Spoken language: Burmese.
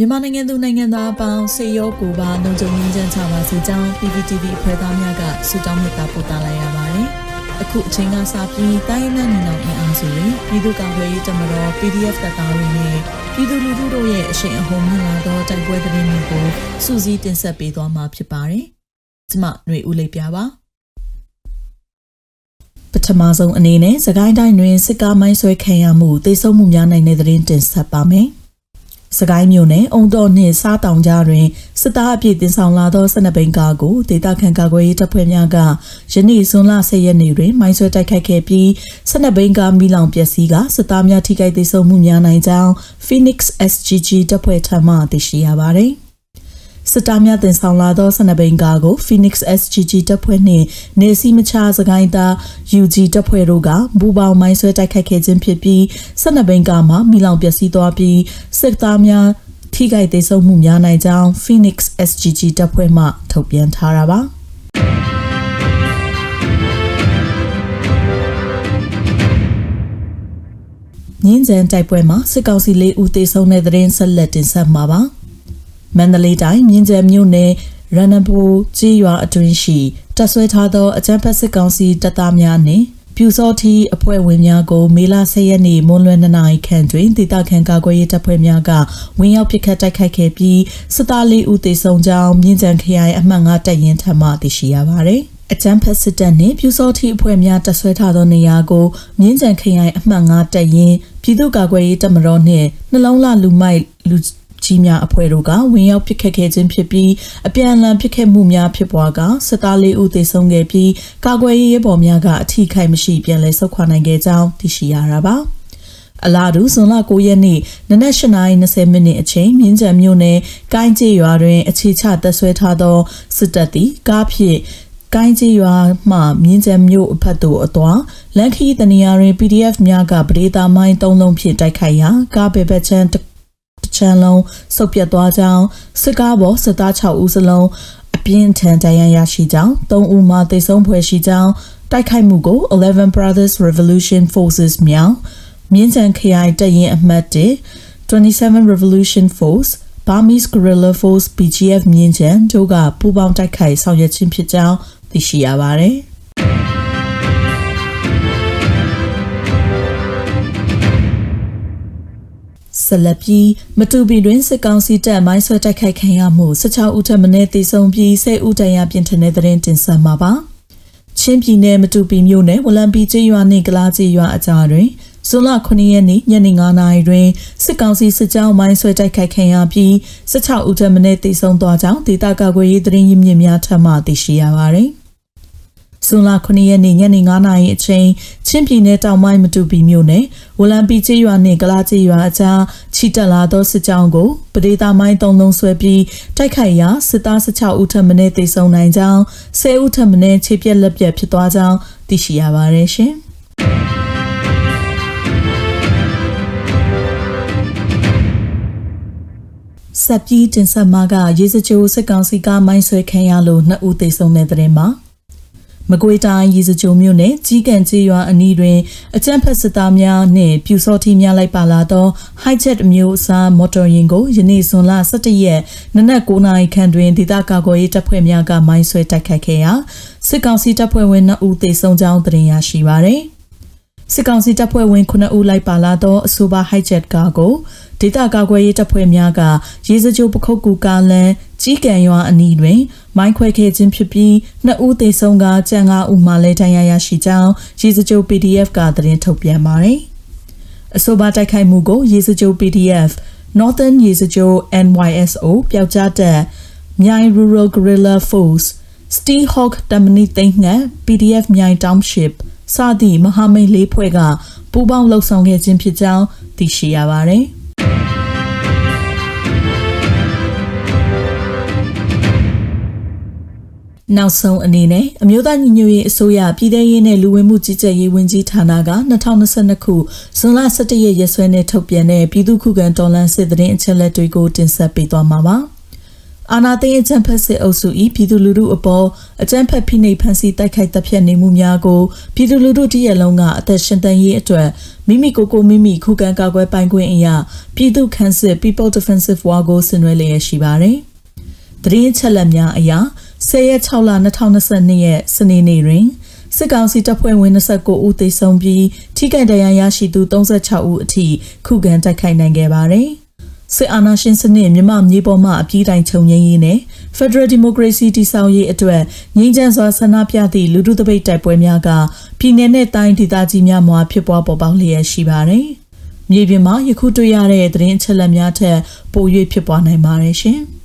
မြန်မာနိုင်ငံသူနိုင်ငံသားအပေါင်းစေရောကိုပါလုံခြုံရေးချမ်းချပါစေကြောင်း PPTV ဖွဲ့သားများကဆုတောင်းမေတ္တာပို့သလိုက်ရပါတယ်။အခုအချိန်ကစပြီးတိုင်းနဲ့နေအောင်အင်အားစုတွေပြည်သူ့ကာကွယ်ရေးတပ်မတော် PDF တပ်သားတွေနဲ့ပြည်သူလူထုတို့ရဲ့အရှိန်အဟုန်မြင့်လာသောတိုက်ပွဲသတင်းတွေကိုစူးစီးတင်ဆက်ပေးသွားမှာဖြစ်ပါတယ်။ကျွန်မຫນွေဦးလေးပြပါပထမဆုံးအနေနဲ့စကိုင်းတိုင်းတွင်စစ်ကားမိုင်းဆွဲခံရမှုသေဆုံးမှုများနိုင်တဲ့သတင်းတင်ဆက်ပါမယ်။ စကိုင်းမြို့နယ်အုံတော်နှင့်စားတောင်ကြားတွင်စစ်သားအပြည့်တင်ဆောင်လာသော12ဘိန်းကားကိုဒေသခံကာကွယ်ရေးတပ်ဖွဲ့များကယနေ့ဇွန်လ10ရက်နေ့တွင်မိုင်းဆွဲတိုက်ခိုက်ခဲ့ပြီး12ဘိန်းကားမိလောင်ပျက်စီးကစစ်သားများထိခိုက်ဒေဆုံးမှုများနိုင်ကြောင်း Phoenix SGG တပ်ဖွဲ့ထံမှသိရှိရပါသည်။ စစ်သားများတင်ဆောင်လာသောဆန္ဒဘိန်ကားကို Phoenix SGG တပ်ဖွဲ့နှင့်နေစီမချစကိုင်းသား UG တပ်ဖွဲ့တို့ကဘူပေါင်းမိုင်းဆွဲတိုက်ခိုက်ခဲ့ခြင်းဖြစ်ပြီးဆန္ဒဘိန်ကားမှာမိလောင်ပျက်စီးသွားပြီးစစ်သားများထိခိုက်ဒေဆုံးမှုများနိုင်ကြောင်း Phoenix SGG တပ်ဖွဲ့မှထုတ်ပြန်ထားတာပါမြင်းကျန်တိုက်ပွဲမှာစစ်ကောင်စီလေးဦးသေဆုံးတဲ့တဲ့ရင်ဆက်လက်တင်ဆက်မှာပါ။ မန္တလေးတိုင်းမြင်းကျယ်မြို့နယ်ရန်နဘူကြီးရွာအတွင်းရှိတပ်ဆွဲထားသောအကြမ်းဖက်စစ်ကောင်စီတပ်သားများနှင့်ပြူစောတိအဖွဲ့ဝင်များကိုမေလ10ရက်နေ့မွန်းလွဲ2နာရီခန့်တွင်ဒေသခံကာကွယ်ရေးတပ်ဖွဲ့များကဝင်ရောက်ပစ်ခတ်တိုက်ခိုက်ခဲ့ပြီးစစ်သားလေးဦးသေဆုံးကြောင်းမြင်းကြံခရိုင်အမှတ်9တပ်ရင်းထံမှသိရှိရပါသည်အကြမ်းဖက်စစ်တပ်နှင့်ပြူစောတိအဖွဲ့များတပ်ဆွဲထားသောနေရာကိုမြင်းကြံခရိုင်အမှတ်9တပ်ရင်းပြည်သူ့ကာကွယ်ရေးတပ်မတော်နှင့်နှလုံးလှလူမိုက်လူ ကြီးများအဖွဲ့တို့ကဝင်ရောက်ပစ်ခတ်ခဲ့ခြင်းဖြစ်ပြီးအပြန်အလှန်ပစ်ခတ်မှုများဖြစ်ပွားကစစ်သားလေးဦးသေဆုံးခဲ့ပြီးကာကွယ်ရေးရဲဘော်များကအထိခိုက်မရှိပြန်လည်ဆုတ်ခွာနိုင်ခဲ့ကြောင်းသိရှိရတာပါအလားတူဇွန်လ9ရက်နေ့နနက်8:20မိနစ်အချိန်မြင်းကြံမြို့နယ်ကိုင်းကျေးရွာတွင် အခြေချတပ်ဆွဲထားသောစစ်တပ်သည်ကားဖြင့်ကိုင်းကြီးရွာမှမြင်းကျန်မြို့အဖက်သို့အသွားလန်ခီတနေရာတွင် PDF များကပဒေသာမိုင်း၃လုံးဖြင့်တိုက်ခိုက်ရာကားပေဘက်ချန် ချမ်းလုံးဆုတ်ပြတ်သွားကြောင်းစစ်ကားပေါ်စစ်သား6ဦးစလုံးအပြင်းထန်တရားရရှိကြောင်း3ဦးမှသေဆုံးဖွယ်ရှိကြောင်းတိုက်ခိုက်မှုကို11 Brothers Revolution Forces မြောက်မြင်းချန်ခရိုင်တပ်ရင်းအမှတ်1 27 Revolution Force Burmese Guerrilla Force BGF မြင်းချန်တို့ကပူးပေါင်းတိုက်ခိုက်ဆောင်ရွက်ခြင်းဖြစ်ကြောင်းသိရှိရပါတယ်။ ဆက်လက်ပြီးမတူပီတွင်စစ်ကောင်စီတပ်မိုင်းဆွဲတိုက်ခိုက်ခံရမှု16ဦးထပ်မံတေဆုံးပြီး10ဦးတန်ရာပြင်ထတဲ့တဲ့တင်ဆက်မှာပါချင်းပြည်နယ်မတူပီမြို့နယ်ဝလံပီကျေးရွာနှင့်ကလားကျေးရွာအကြားတွင်ဇွန်လ9ရက်နေ့ညနေ9နာရီတွင်စစ်ကောင်စီစစ်ကြောင်းမိုင်းဆွဲတိုက်ခိုက်ခံရပြီး16ဦးထပ်မံတေဆုံးသွားကြောင်းဒေသကာကွယ်ရေးသတင်းရင်းမြစ်များထံမှသိရှိရပါသည် ဇွန်လ9ရက်နေ့ညနေ9:00နာရီအချိန်ချင်းပြည်နယ်တောင်ပိုင်းမတူပီမြို့နယ်ဝလံပီကျေးရွာနှင့်ကလာကျေးရွာအကြားချီတက်လာသောစစ်ကြောင်းကိုပဒေသာမိုင်းသုံးလုံးဆွဲပြီးတိုက်ခိုက်ရာစစ်သား16ဦးထပ်မံတေဆုံးနိုင်ကြောင်း10ဦးထပ်မံခြေပြက်လက်ပြက်ဖြစ်သွားကြောင်းသိရှိရပါတယ်ရှင်။ဆက်ပြီးတင်ဆက်မှာကရေစကြိုးစစ်ကောင်စီကမိုင်းဆွဲခံရလို့နှစ်ဦးသေဆုံးတဲ့တဲ့တင်မှာ မကွေးတိုင်းရေစကြိုမြို့နယ်ကြီးကန်ကျေးရွာအနီးတွင်အကြမ်းဖက်စစ်သားများနှင့်ပြူစောတိများလိုက်ပါလာသော Hijet အမျိုးအစားမော်တော်ယာဉ်ကိုယနေ့ဇွန်လ17ရက်နနက်9နာရီခန့်တွင်ဒေသကာကွယ်ရေးတပ်ဖွဲ့များကမိုင်းဆွဲတိုက်ခိုက်ခဲ့ရာစစ်ကောင်စီတပ်ဖွဲ့ဝင်2ဦးသေဆုံးကြောင်းသိရရှိပါသည်စစ်ကောင်စီတပ်ဖွဲ့ဝင်9ဦးလိုက်ပါလာသောအဆိုပါ Hijet ကားကိုဒေသကာကွယ်ရေးတပ်ဖွဲ့များကရေစကြိုပခုတ်ကူကားလန် ကြီးကံရွာအနီးတွင် မိုင်းခွဲခဲ့ခြင်းဖြစ်ပြီးနှစ်ဦးသေဆုံးကကြံ၅ဦးမှလည်းဒဏ်ရာရရှိကြောင်းရေစကြို PDF ကသတင်းထုတ်ပြန်ပါတယ်။အဆိုပါတိုက်ခိုက်မှုကိုရေစကြို PDF Northern ရေစကြို NYSO ပျောက်ကြားတပ်မြိုင် Rural Guerrilla Force Steel Hawk တမနီသိန်းငှက် PDF မြိုင် Township စသည့်မဟာမိတ်လေးဖွဲ့ကပူးပေါင်းလှုပ်ဆောင်ခဲ့ခြင်းဖြစ်ကြောင်းသိရှိရပါတယ်။ နောက်ဆုံးအနေနဲ့အမျိုးသားညီညွတ်ရေးအစိုးရပြည်ထရေးနဲ့လူဝင်မှုကြီးကြပ်ရေးဝန်ကြီးဌာနက2022ခုဇွန်လ17ရက်ရက်စွဲနဲ့ထုတ်ပြန်တဲ့ပြည်သူ့ခုခံတော်လှန်စစ်တရင်အချက်လက်တွေကိုတင်ဆက်ပေးသွားမှာပါအာနာသိန်းအကြံဖက်စစ်အုပ်စု၏ပြည်သူလူထုအပေါ်အကြံဖက်ဖိနှိပ်ဖန်ဆီးတိုက်ခိုက်တပ်ဖြတ်နေမှုများကိုပြည်သူလူထုတည်းရလုံးကအသက်ရှင်သန်ရေးအတွက်မိမိကိုယ်ကိုမိမိခုခံကာကွယ်ပိုင်ခွင့်အရာပြည်သူ့ခန့်စစ် People Defensive War ကိုဆင်နွှဲလျက်ရှိပါတယ်။သတင်းချက်လက်များအရ 10ရက်6လ2022ရက်စနေနေ့တွင်စစ်ကောင်စီတပ်ဖွဲ့ဝင်29ဦးသေဆုံးပြီးထိခိုက်ဒဏ်ရာရရှိသူ36ဦးအထိခုခံတိုက်ခိုက်နိုင်ခဲ့ပါတယ်။စစ်အာဏာရှင်စနစ်မြမမြေပေါ်မှအပြည့်တိုင်ချုပ်ငြိမ်းရေးနဲ့ Federal Democracy တည်ဆောက်ရေးအတွက်ငြိမ်းချမ်းစွာဆန္ဒပြသည့်လူထုတပိတ်တိုက်ပွဲများကပြည်내နဲ့တိုင်းဒေသကြီးများမှာဖြစ်ပွားပေါ်ပေါက်လျက်ရှိပါတယ်။မြေပြင်မှာယခုတွေ့ရတဲ့သတင်းအချက်အလက်များထက်ပို၍ဖြစ်ပွားနိုင်ပါတယ်ရှင်။